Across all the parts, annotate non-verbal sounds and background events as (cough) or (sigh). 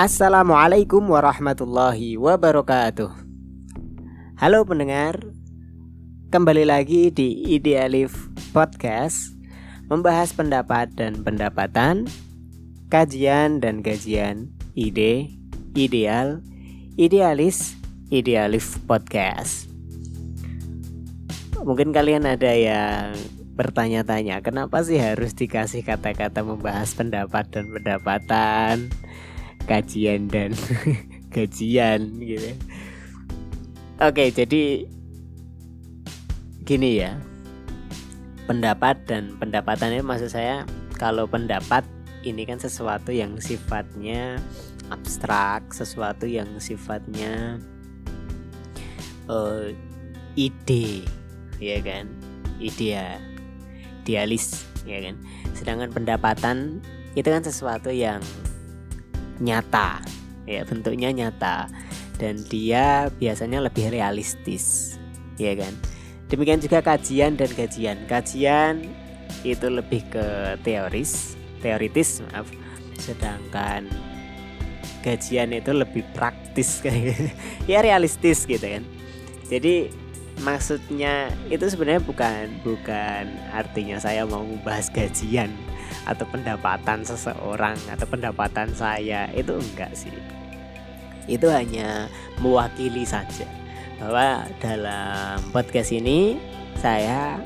Assalamualaikum warahmatullahi wabarakatuh. Halo pendengar, kembali lagi di Idealif Podcast, membahas pendapat dan pendapatan, kajian dan gajian, ide, ideal, idealis, idealif podcast. Mungkin kalian ada yang bertanya-tanya, kenapa sih harus dikasih kata-kata membahas pendapat dan pendapatan? Kajian dan (laughs) gajian gitu. Oke, jadi gini ya. Pendapat dan pendapatannya maksud saya kalau pendapat ini kan sesuatu yang sifatnya abstrak, sesuatu yang sifatnya uh, ide, ya kan? Idea, idealis, ya kan? Sedangkan pendapatan itu kan sesuatu yang nyata. Ya bentuknya nyata. Dan dia biasanya lebih realistis. Ya kan? Demikian juga kajian dan kajian kajian itu lebih ke teoris teoritis maaf. Sedangkan kajian itu lebih praktis. Kayak (laughs) ya realistis gitu kan? Jadi maksudnya itu sebenarnya bukan bukan artinya saya mau membahas gajian atau pendapatan seseorang atau pendapatan saya itu enggak sih. Itu hanya mewakili saja. Bahwa dalam podcast ini saya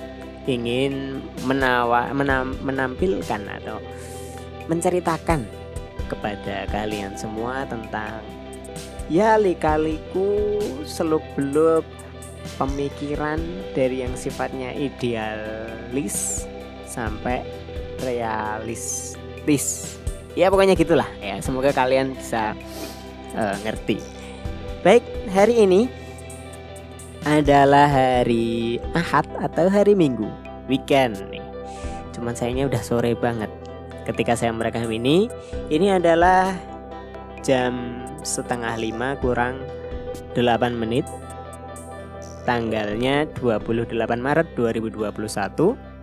ingin menawa, menam, menampilkan atau menceritakan kepada kalian semua tentang ya likaliku seluk beluk pemikiran dari yang sifatnya idealis sampai realistis ya pokoknya gitulah. Ya semoga kalian bisa uh, ngerti. Baik hari ini adalah hari Ahad atau hari Minggu? Weekend nih. Cuman sayangnya udah sore banget. Ketika saya merekam ini ini adalah jam setengah lima kurang 8 menit. Tanggalnya 28 Maret 2021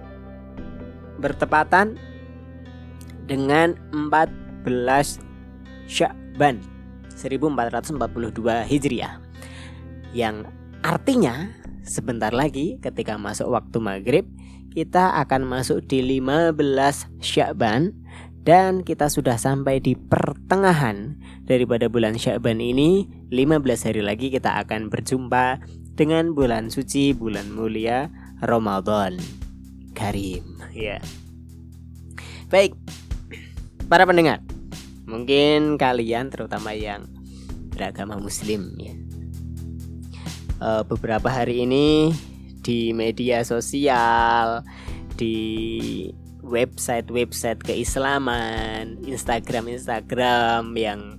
bertepatan dengan 14 Sya'ban 1442 Hijriah. Yang artinya sebentar lagi ketika masuk waktu maghrib kita akan masuk di 15 Sya'ban dan kita sudah sampai di pertengahan daripada bulan Sya'ban ini. 15 hari lagi kita akan berjumpa dengan bulan suci bulan mulia Ramadan Karim ya. Baik, para pendengar, mungkin kalian terutama yang beragama Muslim ya. Uh, beberapa hari ini di media sosial, di website-website keislaman, Instagram-Instagram yang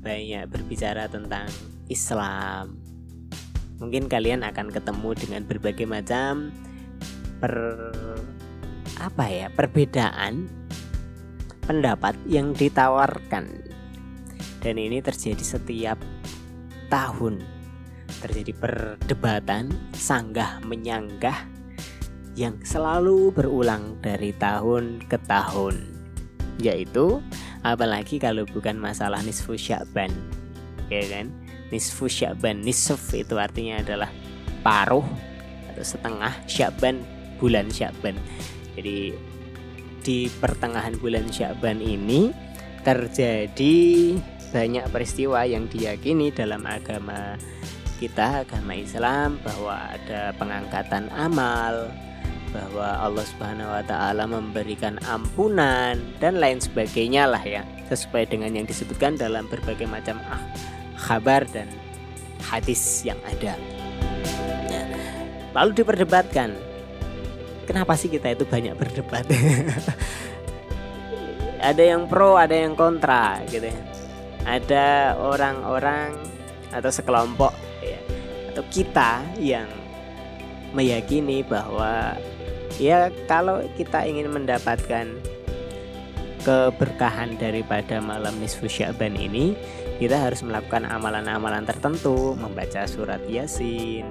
banyak berbicara tentang Islam. Mungkin kalian akan ketemu dengan berbagai macam per apa ya perbedaan pendapat yang ditawarkan. Dan ini terjadi setiap tahun. Terjadi perdebatan sanggah menyanggah yang selalu berulang dari tahun ke tahun. Yaitu apalagi kalau bukan masalah nisfu sya'ban ya kan? Nisfu sya'ban nisf itu artinya adalah paruh atau setengah sya'ban bulan Sya'ban. Jadi di pertengahan bulan Sya'ban ini terjadi banyak peristiwa yang diyakini dalam agama kita agama Islam bahwa ada pengangkatan amal bahwa Allah Subhanahu wa taala memberikan ampunan dan lain sebagainya lah ya sesuai dengan yang disebutkan dalam berbagai macam ah, kabar dan hadis yang ada. Nah, lalu diperdebatkan kenapa sih kita itu banyak berdebat? (laughs) Ada yang pro ada yang kontra gitu ya. Ada orang-orang atau sekelompok ya, atau kita yang meyakini bahwa ya kalau kita ingin mendapatkan keberkahan daripada malam nisfu Sya'ban ini kita harus melakukan amalan-amalan tertentu membaca surat yasin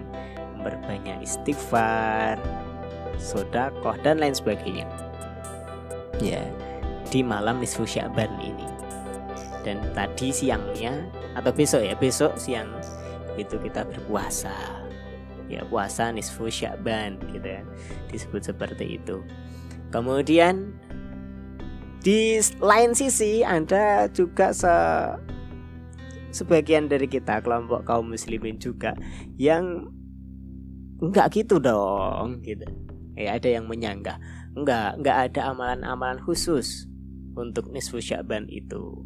berbanyak istighfar sodakoh dan lain sebagainya. Ya di malam nisfu sya'ban ini. Dan tadi siangnya atau besok ya besok siang itu kita berpuasa. Ya puasa nisfu sya'ban gitu ya. Disebut seperti itu. Kemudian di lain sisi ada juga se sebagian dari kita kelompok kaum muslimin juga yang enggak gitu dong gitu ya ada yang menyanggah. Enggak enggak ada amalan-amalan khusus untuk nisfu sya'ban itu.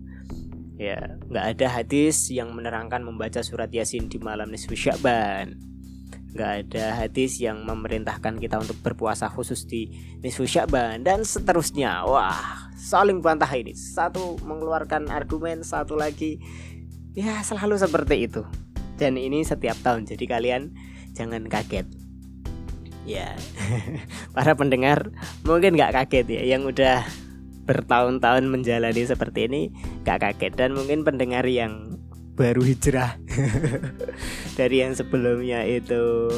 Ya enggak ada hadis yang menerangkan membaca surat yasin di malam nisfu sya'ban nggak ada hadis yang memerintahkan kita untuk berpuasa khusus di nisfu sya'ban dan seterusnya. Wah saling bantah ini. Satu mengeluarkan argumen satu lagi. Ya selalu seperti itu. Dan ini setiap tahun. Jadi kalian jangan kaget ya. (laughs) Para pendengar mungkin nggak kaget ya yang udah bertahun-tahun menjalani seperti ini nggak kaget. Dan mungkin pendengar yang baru hijrah (laughs) dari yang sebelumnya itu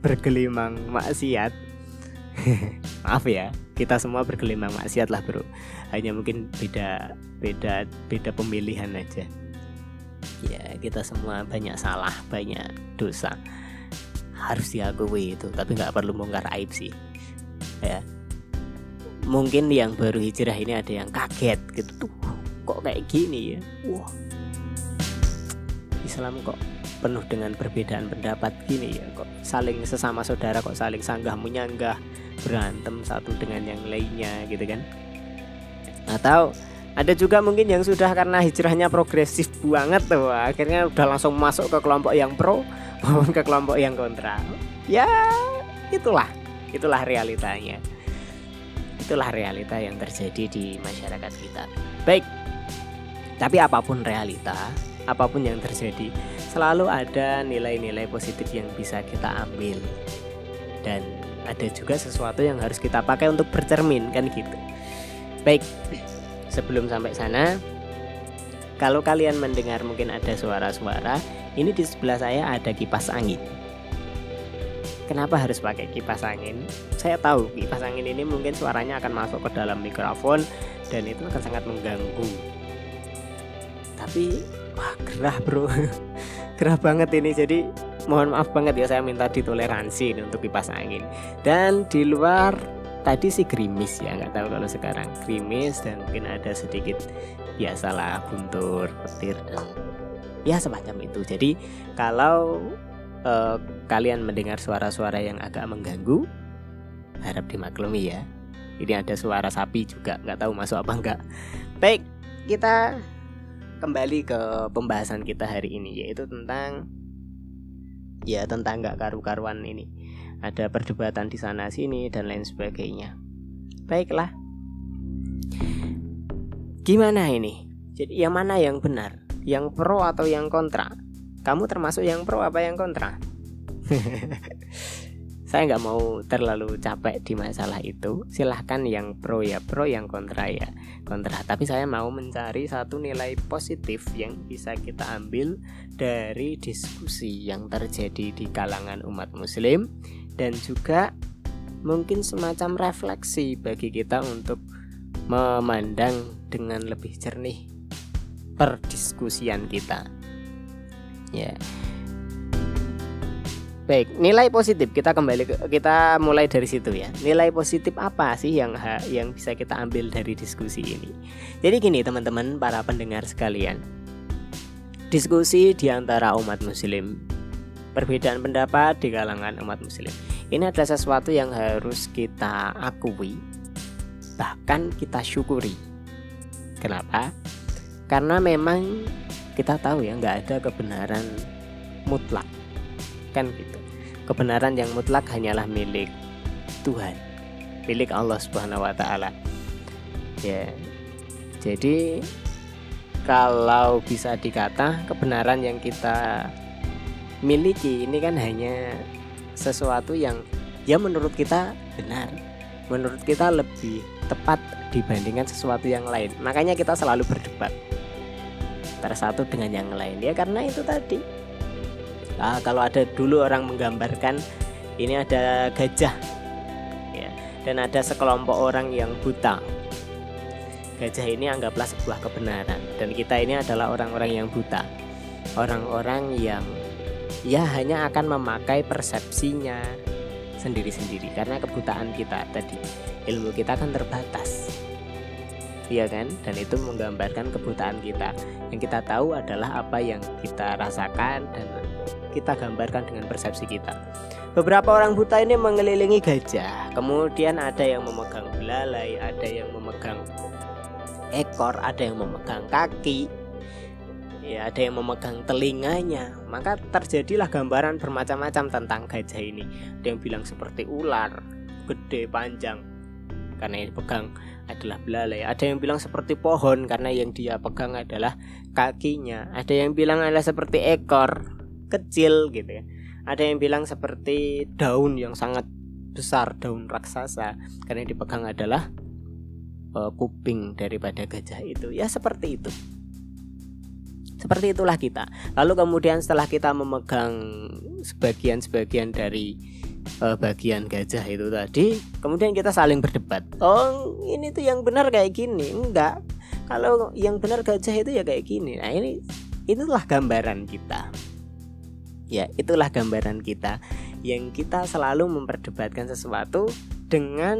bergelimang maksiat. (laughs) Maaf ya kita semua bergelimang maksiat lah bro. Hanya mungkin beda beda beda pemilihan aja. Ya kita semua banyak salah banyak dosa harus diakui itu tapi nggak perlu bongkar aib sih. Ya. Mungkin yang baru hijrah ini ada yang kaget gitu tuh kok kayak gini ya? Wah. Islam kok penuh dengan perbedaan pendapat gini ya? Kok saling sesama saudara kok saling sanggah menyanggah berantem satu dengan yang lainnya gitu kan? Atau ada juga mungkin yang sudah karena hijrahnya progresif banget tuh akhirnya udah langsung masuk ke kelompok yang pro (laughs) maupun ke kelompok yang kontra. Ya itulah itulah realitanya. Itulah realita yang terjadi di masyarakat kita. Baik tapi apa pun realita apa pun yang terjadi selalu ada nilai-nilai positif yang bisa kita ambil. Dan ada juga sesuatu yang harus kita pakai untuk bercermin kan gitu. Baik sebelum sampai sana. Kalau kalian mendengar mungkin ada suara-suara ini di sebelah saya ada kipas angin. Kenapa harus pakai kipas angin? Saya tahu kipas angin ini mungkin suaranya akan masuk ke dalam mikrofon dan itu akan sangat mengganggu. Tapi wah gerah bro. (laughs) Gerah banget ini. Jadi mohon maaf banget ya saya minta ditoleransi untuk kipas angin. Dan di luar tadi sih gerimis ya nggak tahu kalau sekarang. Gerimis dan mungkin ada sedikit biasalah guntur petir dan ya semacam itu. Jadi kalau uh, kalian mendengar suara-suara yang agak mengganggu harap dimaklumi ya. Ini ada suara sapi juga nggak tahu masuk apa enggak baik kita kembali ke pembahasan kita hari ini yaitu tentang ya tentang nggak karu-karuan ini ada perdebatan di sana sini dan lain sebagainya. Baiklah. Gimana ini? Jadi yang mana yang benar? Yang pro atau yang kontra? Kamu termasuk yang pro apa yang kontra? (laughs) Saya nggak mau terlalu capek di masalah itu. Silahkan yang pro ya pro yang kontra ya kontra. Tapi saya mau mencari satu nilai positif yang bisa kita ambil dari diskusi yang terjadi di kalangan umat muslim dan juga mungkin semacam refleksi bagi kita untuk memandang dengan lebih jernih perdiskusian kita ya Baik, nilai positif kita kembali ke kita mulai dari situ ya. Nilai positif apa sih yang yang bisa kita ambil dari diskusi ini? Jadi gini teman-teman para pendengar sekalian. Diskusi di antara umat muslim, perbedaan pendapat di kalangan umat muslim. Ini adalah sesuatu yang harus kita akui, bahkan kita syukuri. Kenapa? Karena memang kita tahu ya nggak ada kebenaran mutlak kan gitu kebenaran yang mutlak hanyalah milik Tuhan milik Allah Subhanahu wa taala ya jadi kalau bisa dikata kebenaran yang kita miliki. Ini kan hanya sesuatu yang ya menurut kita benar. Menurut kita lebih tepat dibandingkan sesuatu yang lain. Makanya kita selalu berdebat tersatu dengan yang lain. Ya karena itu tadi. Uh, kalau ada dulu orang menggambarkan ini ada gajah. Ya dan ada sekelompok orang yang buta. Gajah ini anggaplah sebuah kebenaran. Dan kita ini adalah orang-orang yang buta. Orang-orang yang ya hanya akan memakai persepsinya sendiri-sendiri karena kebutaan kita tadi ilmu kita kan terbatas Iya kan? Dan itu menggambarkan kebutaan kita. Yang kita tahu adalah apa yang kita rasakan dan kita gambarkan dengan persepsi kita. Beberapa orang buta ini mengelilingi gajah. Kemudian ada yang memegang belalai, ada yang memegang ekor, ada yang memegang kaki. Ya, ada yang memegang telinganya. Maka terjadilah gambaran bermacam-macam tentang gajah ini. Ada yang bilang seperti ular, gede, panjang. Karena yang dipegang adalah belalai. Ada yang bilang seperti pohon karena yang dia pegang adalah kakinya. Ada yang bilang adalah seperti ekor kecil gitu ya. Ada yang bilang seperti daun yang sangat besar, daun raksasa karena yang dipegang adalah uh, kuping daripada gajah itu. Ya seperti itu. Seperti itulah kita. Lalu kemudian setelah kita memegang sebagian-sebagian dari uh, bagian gajah itu tadi kemudian kita saling berdebat. Oh ini tuh yang benar kayak gini. Enggak. Kalau yang benar gajah itu ya kayak gini. Nah ini itulah gambaran kita. Ya itulah gambaran kita yang kita selalu memperdebatkan sesuatu dengan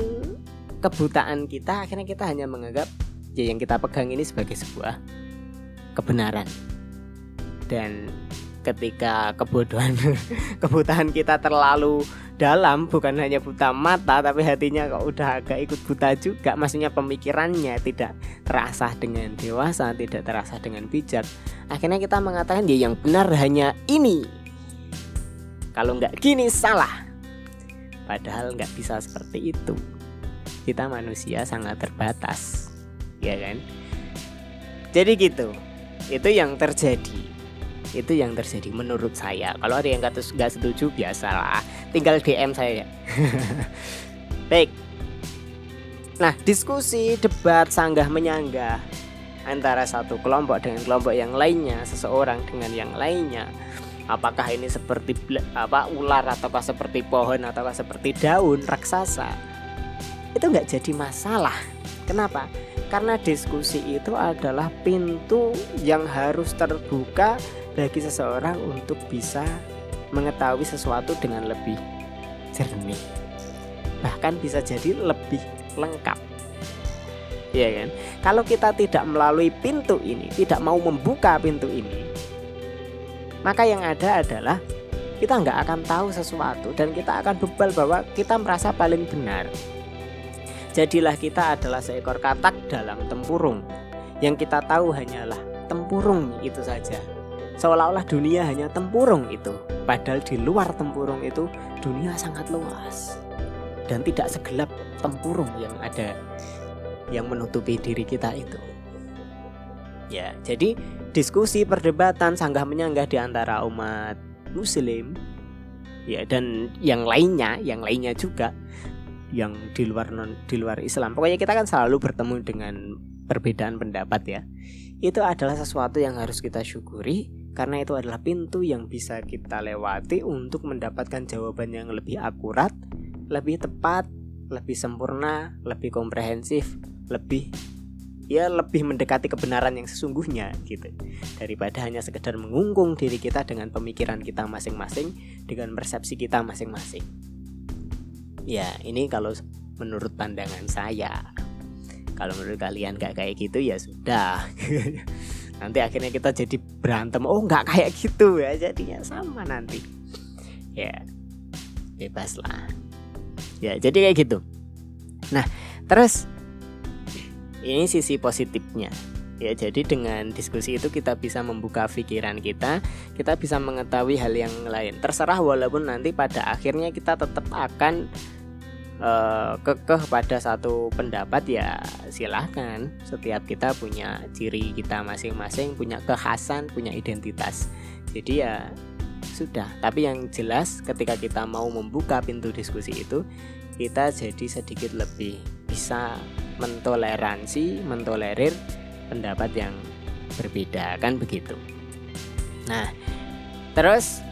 kebutaan kita. Akhirnya kita hanya menganggap ya yang kita pegang ini sebagai sebuah kebenaran. Dan ketika kebodohan (laughs) kebutaan kita terlalu dalam bukan hanya buta mata tapi hatinya kok udah agak ikut buta juga maksudnya pemikirannya tidak terasa dengan dewasa tidak terasa dengan bijak akhirnya kita mengatakan dia ya, yang benar hanya ini. Kalau nggak gini salah. Padahal nggak bisa seperti itu. Kita manusia sangat terbatas. Ya kan? Jadi gitu itu yang terjadi. Itu yang terjadi menurut saya. Kalau ada yang nggak setuju biasalah. Tinggal DM saya. (laughs) Baik. Nah diskusi debat sanggah menyanggah antara satu kelompok dengan kelompok yang lainnya seseorang dengan yang lainnya. Apakah ini seperti apa ular ataukah seperti pohon ataukah seperti daun raksasa? Itu nggak jadi masalah. Kenapa karena diskusi itu adalah pintu yang harus terbuka bagi seseorang untuk bisa mengetahui sesuatu dengan lebih jernih. Bahkan bisa jadi lebih lengkap. Ya kan? Kalau kita tidak melalui pintu ini tidak mau membuka pintu ini maka yang ada adalah kita nggak akan tahu sesuatu dan kita akan bebal bahwa kita merasa paling benar Jadilah kita adalah seekor katak dalam tempurung. Yang kita tahu hanyalah tempurung itu saja. Seolah-olah dunia hanya tempurung itu. Padahal di luar tempurung itu dunia sangat luas. Dan tidak segelap tempurung yang ada yang menutupi diri kita itu. Ya, jadi diskusi perdebatan sanggah menyanggah di antara umat muslim ya dan yang lainnya, yang lainnya juga yang di luar non di luar Islam. Pokoknya kita kan selalu bertemu dengan perbedaan pendapat ya. Itu adalah sesuatu yang harus kita syukuri karena itu adalah pintu yang bisa kita lewati untuk mendapatkan jawaban yang lebih akurat, lebih tepat, lebih sempurna, lebih komprehensif, lebih ya lebih mendekati kebenaran yang sesungguhnya gitu daripada hanya sekedar mengungkung diri kita dengan pemikiran kita masing-masing dengan persepsi kita masing-masing ya ini kalau menurut pandangan saya kalau menurut kalian gak kayak gitu ya sudah. (laughs) Nanti akhirnya kita jadi berantem. Oh nggak kayak gitu ya jadinya sama nanti. Ya bebas lah. Ya jadi kayak gitu. Nah terus ini sisi positifnya. Ya jadi dengan diskusi itu kita bisa membuka pikiran kita kita bisa mengetahui hal yang lain. Terserah walaupun nanti pada akhirnya kita tetap akan kekeh pada satu pendapat ya silahkan. Setiap kita punya ciri kita masing-masing punya kekhasan punya identitas. Jadi ya sudah. Tapi yang jelas ketika kita mau membuka pintu diskusi itu kita jadi sedikit lebih bisa mentoleransi mentolerir pendapat yang berbeda. Kan begitu. Nah terus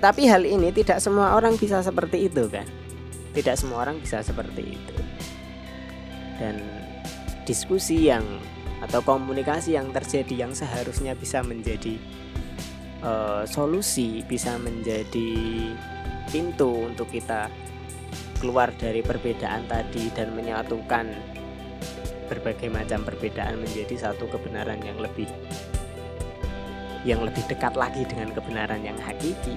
tapi hal ini tidak semua orang bisa seperti itu kan. Tidak semua orang bisa seperti itu. Dan diskusi yang atau komunikasi yang terjadi yang seharusnya bisa menjadi uh, solusi, bisa menjadi pintu untuk kita keluar dari perbedaan tadi dan menyatukan berbagai macam perbedaan menjadi satu kebenaran yang lebih yang lebih dekat lagi dengan kebenaran yang hakiki.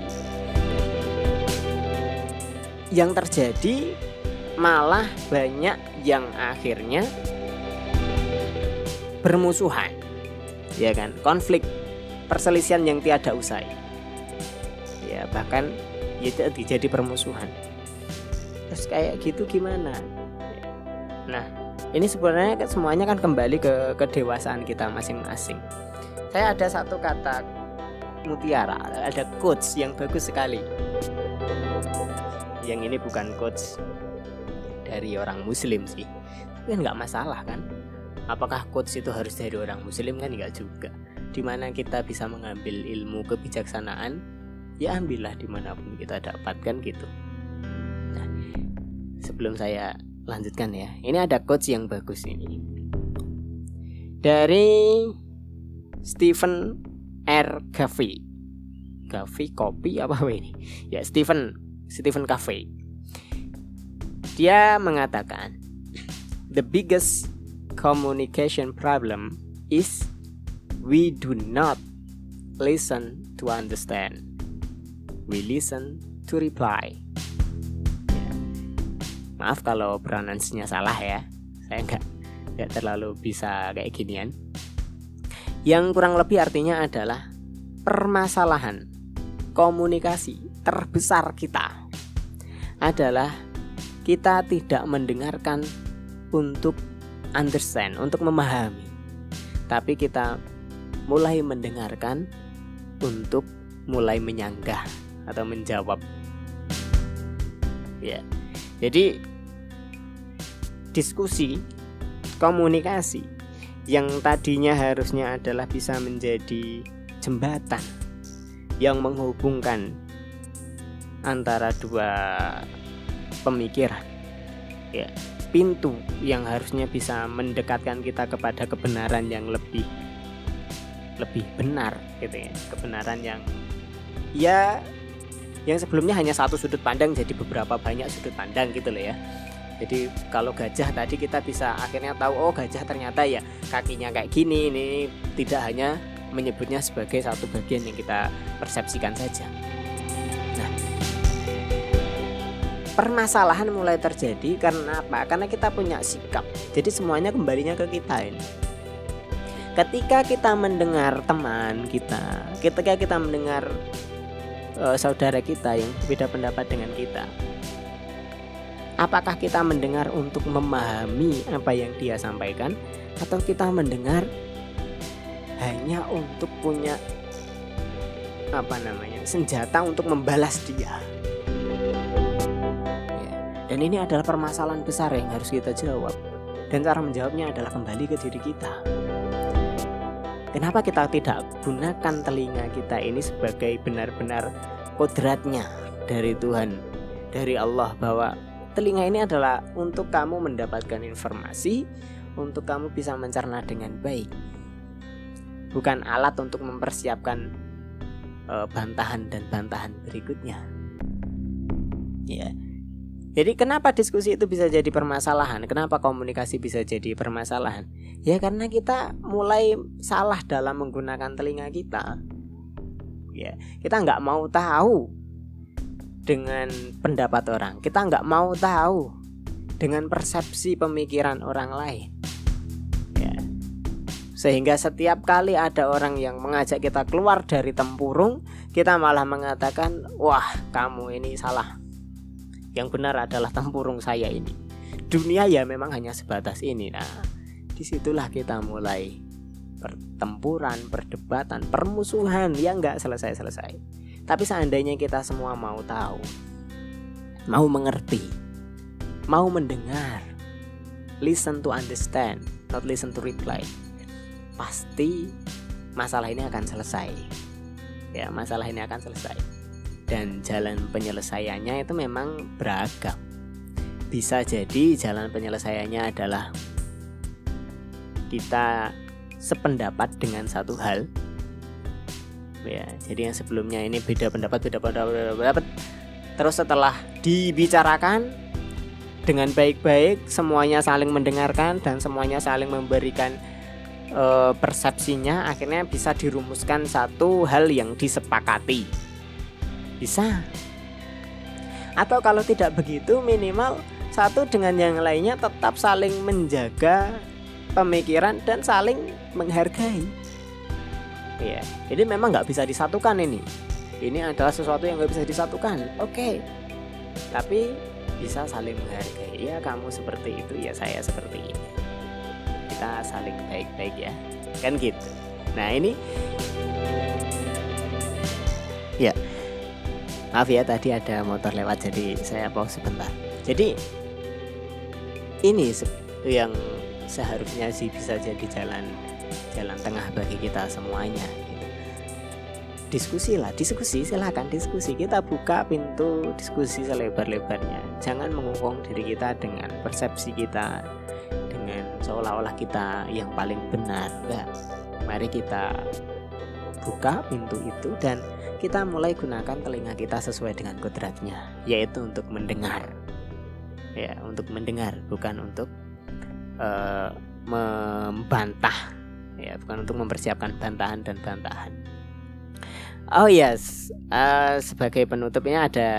Yang terjadi malah banyak yang akhirnya bermusuhan. Ya kan? Konflik, perselisihan yang tiada usai. Ya, bahkan ya jadi permusuhan. Terus kayak gitu gimana? Nah, ini sebenarnya semuanya kan kembali ke kedewasaan kita masing-masing. Saya ada satu kata mutiara, ada quotes yang bagus sekali. Yang ini bukan quotes dari orang muslim sih. Kan nggak masalah kan? Apakah quotes itu harus dari orang muslim kan nggak juga. Di mana kita bisa mengambil ilmu kebijaksanaan, ya ambillah di mana pun kita dapatkan gitu. Nah, sebelum saya lanjutkan ya, ini ada quotes yang bagus ini. Dari Stephen R. Covey. Covey kopi apa ini? Ya Stephen Stephen Covey. Dia mengatakan the biggest communication problem is we do not listen to understand. We listen to reply. Ya. Maaf kalau pronunciasinya salah ya. Saya nggak nggak terlalu bisa kayak ginian yang kurang lebih artinya adalah permasalahan komunikasi terbesar kita adalah kita tidak mendengarkan untuk understand, untuk memahami. Tapi kita mulai mendengarkan untuk mulai menyanggah atau menjawab. Ya. Jadi diskusi komunikasi yang tadinya harusnya adalah bisa menjadi jembatan yang menghubungkan antara dua pemikiran. Ya pintu yang harusnya bisa mendekatkan kita kepada kebenaran yang lebih lebih benar gitu ya. Kebenaran yang ya yang sebelumnya hanya satu sudut pandang jadi beberapa banyak sudut pandang gitu loh ya jadi kalau gajah tadi kita bisa akhirnya tahu oh gajah ternyata ya kakinya kayak gini ini tidak hanya menyebutnya sebagai satu bagian yang kita persepsikan saja. Nah, permasalahan mulai terjadi karena apa? Karena kita punya sikap. Jadi semuanya kembalinya ke kita ini. Ketika kita mendengar teman kita, ketika kita mendengar uh, saudara kita yang berbeda pendapat dengan kita, Apakah kita mendengar untuk memahami apa yang dia sampaikan atau kita mendengar hanya untuk punya apa namanya senjata untuk membalas dia? Ya, dan ini adalah permasalahan besar yang harus kita jawab. Dan cara menjawabnya adalah kembali ke diri kita. Kenapa kita tidak gunakan telinga kita ini sebagai benar-benar kodratnya dari Tuhan, dari Allah bahwa telinga ini adalah untuk kamu mendapatkan informasi, untuk kamu bisa mencerna dengan baik. Bukan alat untuk mempersiapkan e, bantahan dan bantahan berikutnya. Ya. Jadi kenapa diskusi itu bisa jadi permasalahan? Kenapa komunikasi bisa jadi permasalahan? Ya karena kita mulai salah dalam menggunakan telinga kita. Ya, kita nggak mau tahu dengan pendapat orang. Kita nggak mau tahu dengan persepsi pemikiran orang lain. Ya. Sehingga setiap kali ada orang yang mengajak kita keluar dari tempurung, kita malah mengatakan, "Wah, kamu ini salah. Yang benar adalah tempurung saya ini." Dunia ya memang hanya sebatas ini. Nah, di situlah kita mulai pertempuran, perdebatan, permusuhan yang nggak selesai-selesai. Tapi seandainya kita semua mau tahu, mau mengerti, mau mendengar, listen to understand, not listen to reply, pasti masalah ini akan selesai. Ya, masalah ini akan selesai. Dan jalan penyelesaiannya itu memang beragam. Bisa jadi jalan penyelesaiannya adalah kita sependapat dengan satu hal ya. Jadi yang sebelumnya ini beda pendapat beda pendapat. Beda pendapat terus setelah dibicarakan dengan baik-baik semuanya saling mendengarkan dan semuanya saling memberikan e, persepsinya akhirnya bisa dirumuskan satu hal yang disepakati. Bisa? Atau kalau tidak begitu minimal satu dengan yang lainnya tetap saling menjaga pemikiran dan saling menghargai ya jadi memang nggak bisa disatukan ini. Ini adalah sesuatu yang nggak bisa disatukan. Oke. Okay. tapi bisa saling menghargai. Ya kamu seperti itu ya saya seperti ini. Kita saling baik-baik ya. Kan gitu. Nah ini ya maaf ya tadi ada motor lewat jadi saya pause sebentar. Jadi ini yang seharusnya sih bisa jadi jalan jalan tengah bagi kita semuanya. Diskusi lah diskusi silahkan diskusi. Kita buka pintu diskusi selebar-lebarnya. Jangan mengungkung diri kita dengan persepsi kita dengan seolah-olah kita yang paling benar. Enggak mari kita buka pintu itu dan kita mulai gunakan telinga kita sesuai dengan kodratnya yaitu untuk mendengar. Ya untuk mendengar bukan untuk uh, membantah ya bukan untuk mempersiapkan bantahan dan bantahan. Oh yes. Uh, sebagai penutupnya ada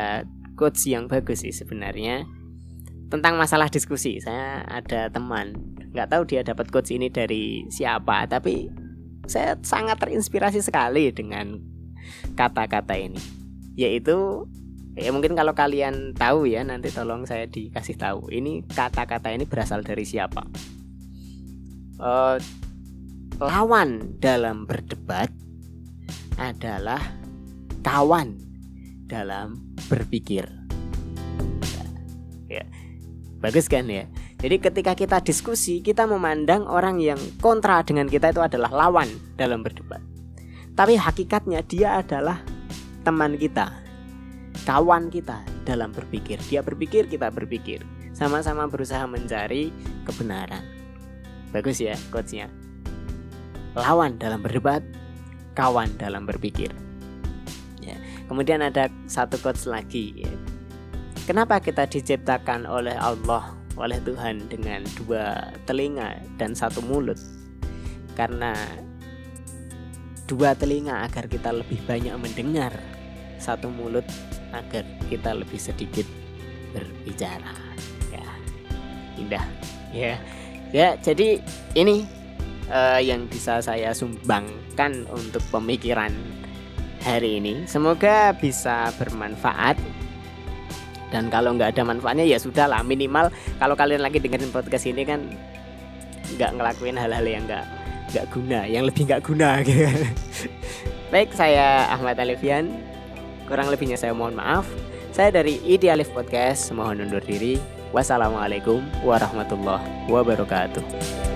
quotes yang bagus sih sebenarnya tentang masalah diskusi. Saya ada teman nggak tahu dia dapat quotes ini dari siapa tapi saya sangat terinspirasi sekali dengan kata-kata ini. Yaitu ya mungkin kalau kalian tahu ya nanti tolong saya dikasih tahu ini kata-kata ini berasal dari siapa. Uh, lawan dalam berdebat adalah kawan dalam berpikir ya bagus kan ya jadi ketika kita diskusi kita memandang orang yang kontra dengan kita itu adalah lawan dalam berdebat tapi hakikatnya dia adalah teman kita kawan kita dalam berpikir. Dia berpikir, kita berpikir. Sama-sama berusaha mencari kebenaran. Bagus ya quotesnya. Lawan dalam berdebat, kawan dalam berpikir. Ya. Kemudian ada satu quotes lagi. Ya. Kenapa kita diciptakan oleh Allah, oleh Tuhan dengan dua telinga dan satu mulut? Karena dua telinga agar kita lebih banyak mendengar, satu mulut agar kita lebih sedikit berbicara ya indah ya ya jadi ini uh, yang bisa saya sumbangkan untuk pemikiran hari ini semoga bisa bermanfaat dan kalau nggak ada manfaatnya ya sudah lah minimal kalau kalian lagi dengerin podcast ini kan nggak ngelakuin hal-hal yang nggak nggak guna yang lebih nggak guna (laughs) gitu baik saya Ahmad Alifian Kurang lebihnya saya mohon maaf. Saya dari Idealif Podcast mohon undur diri. Wassalamualaikum warahmatullahi wabarakatuh.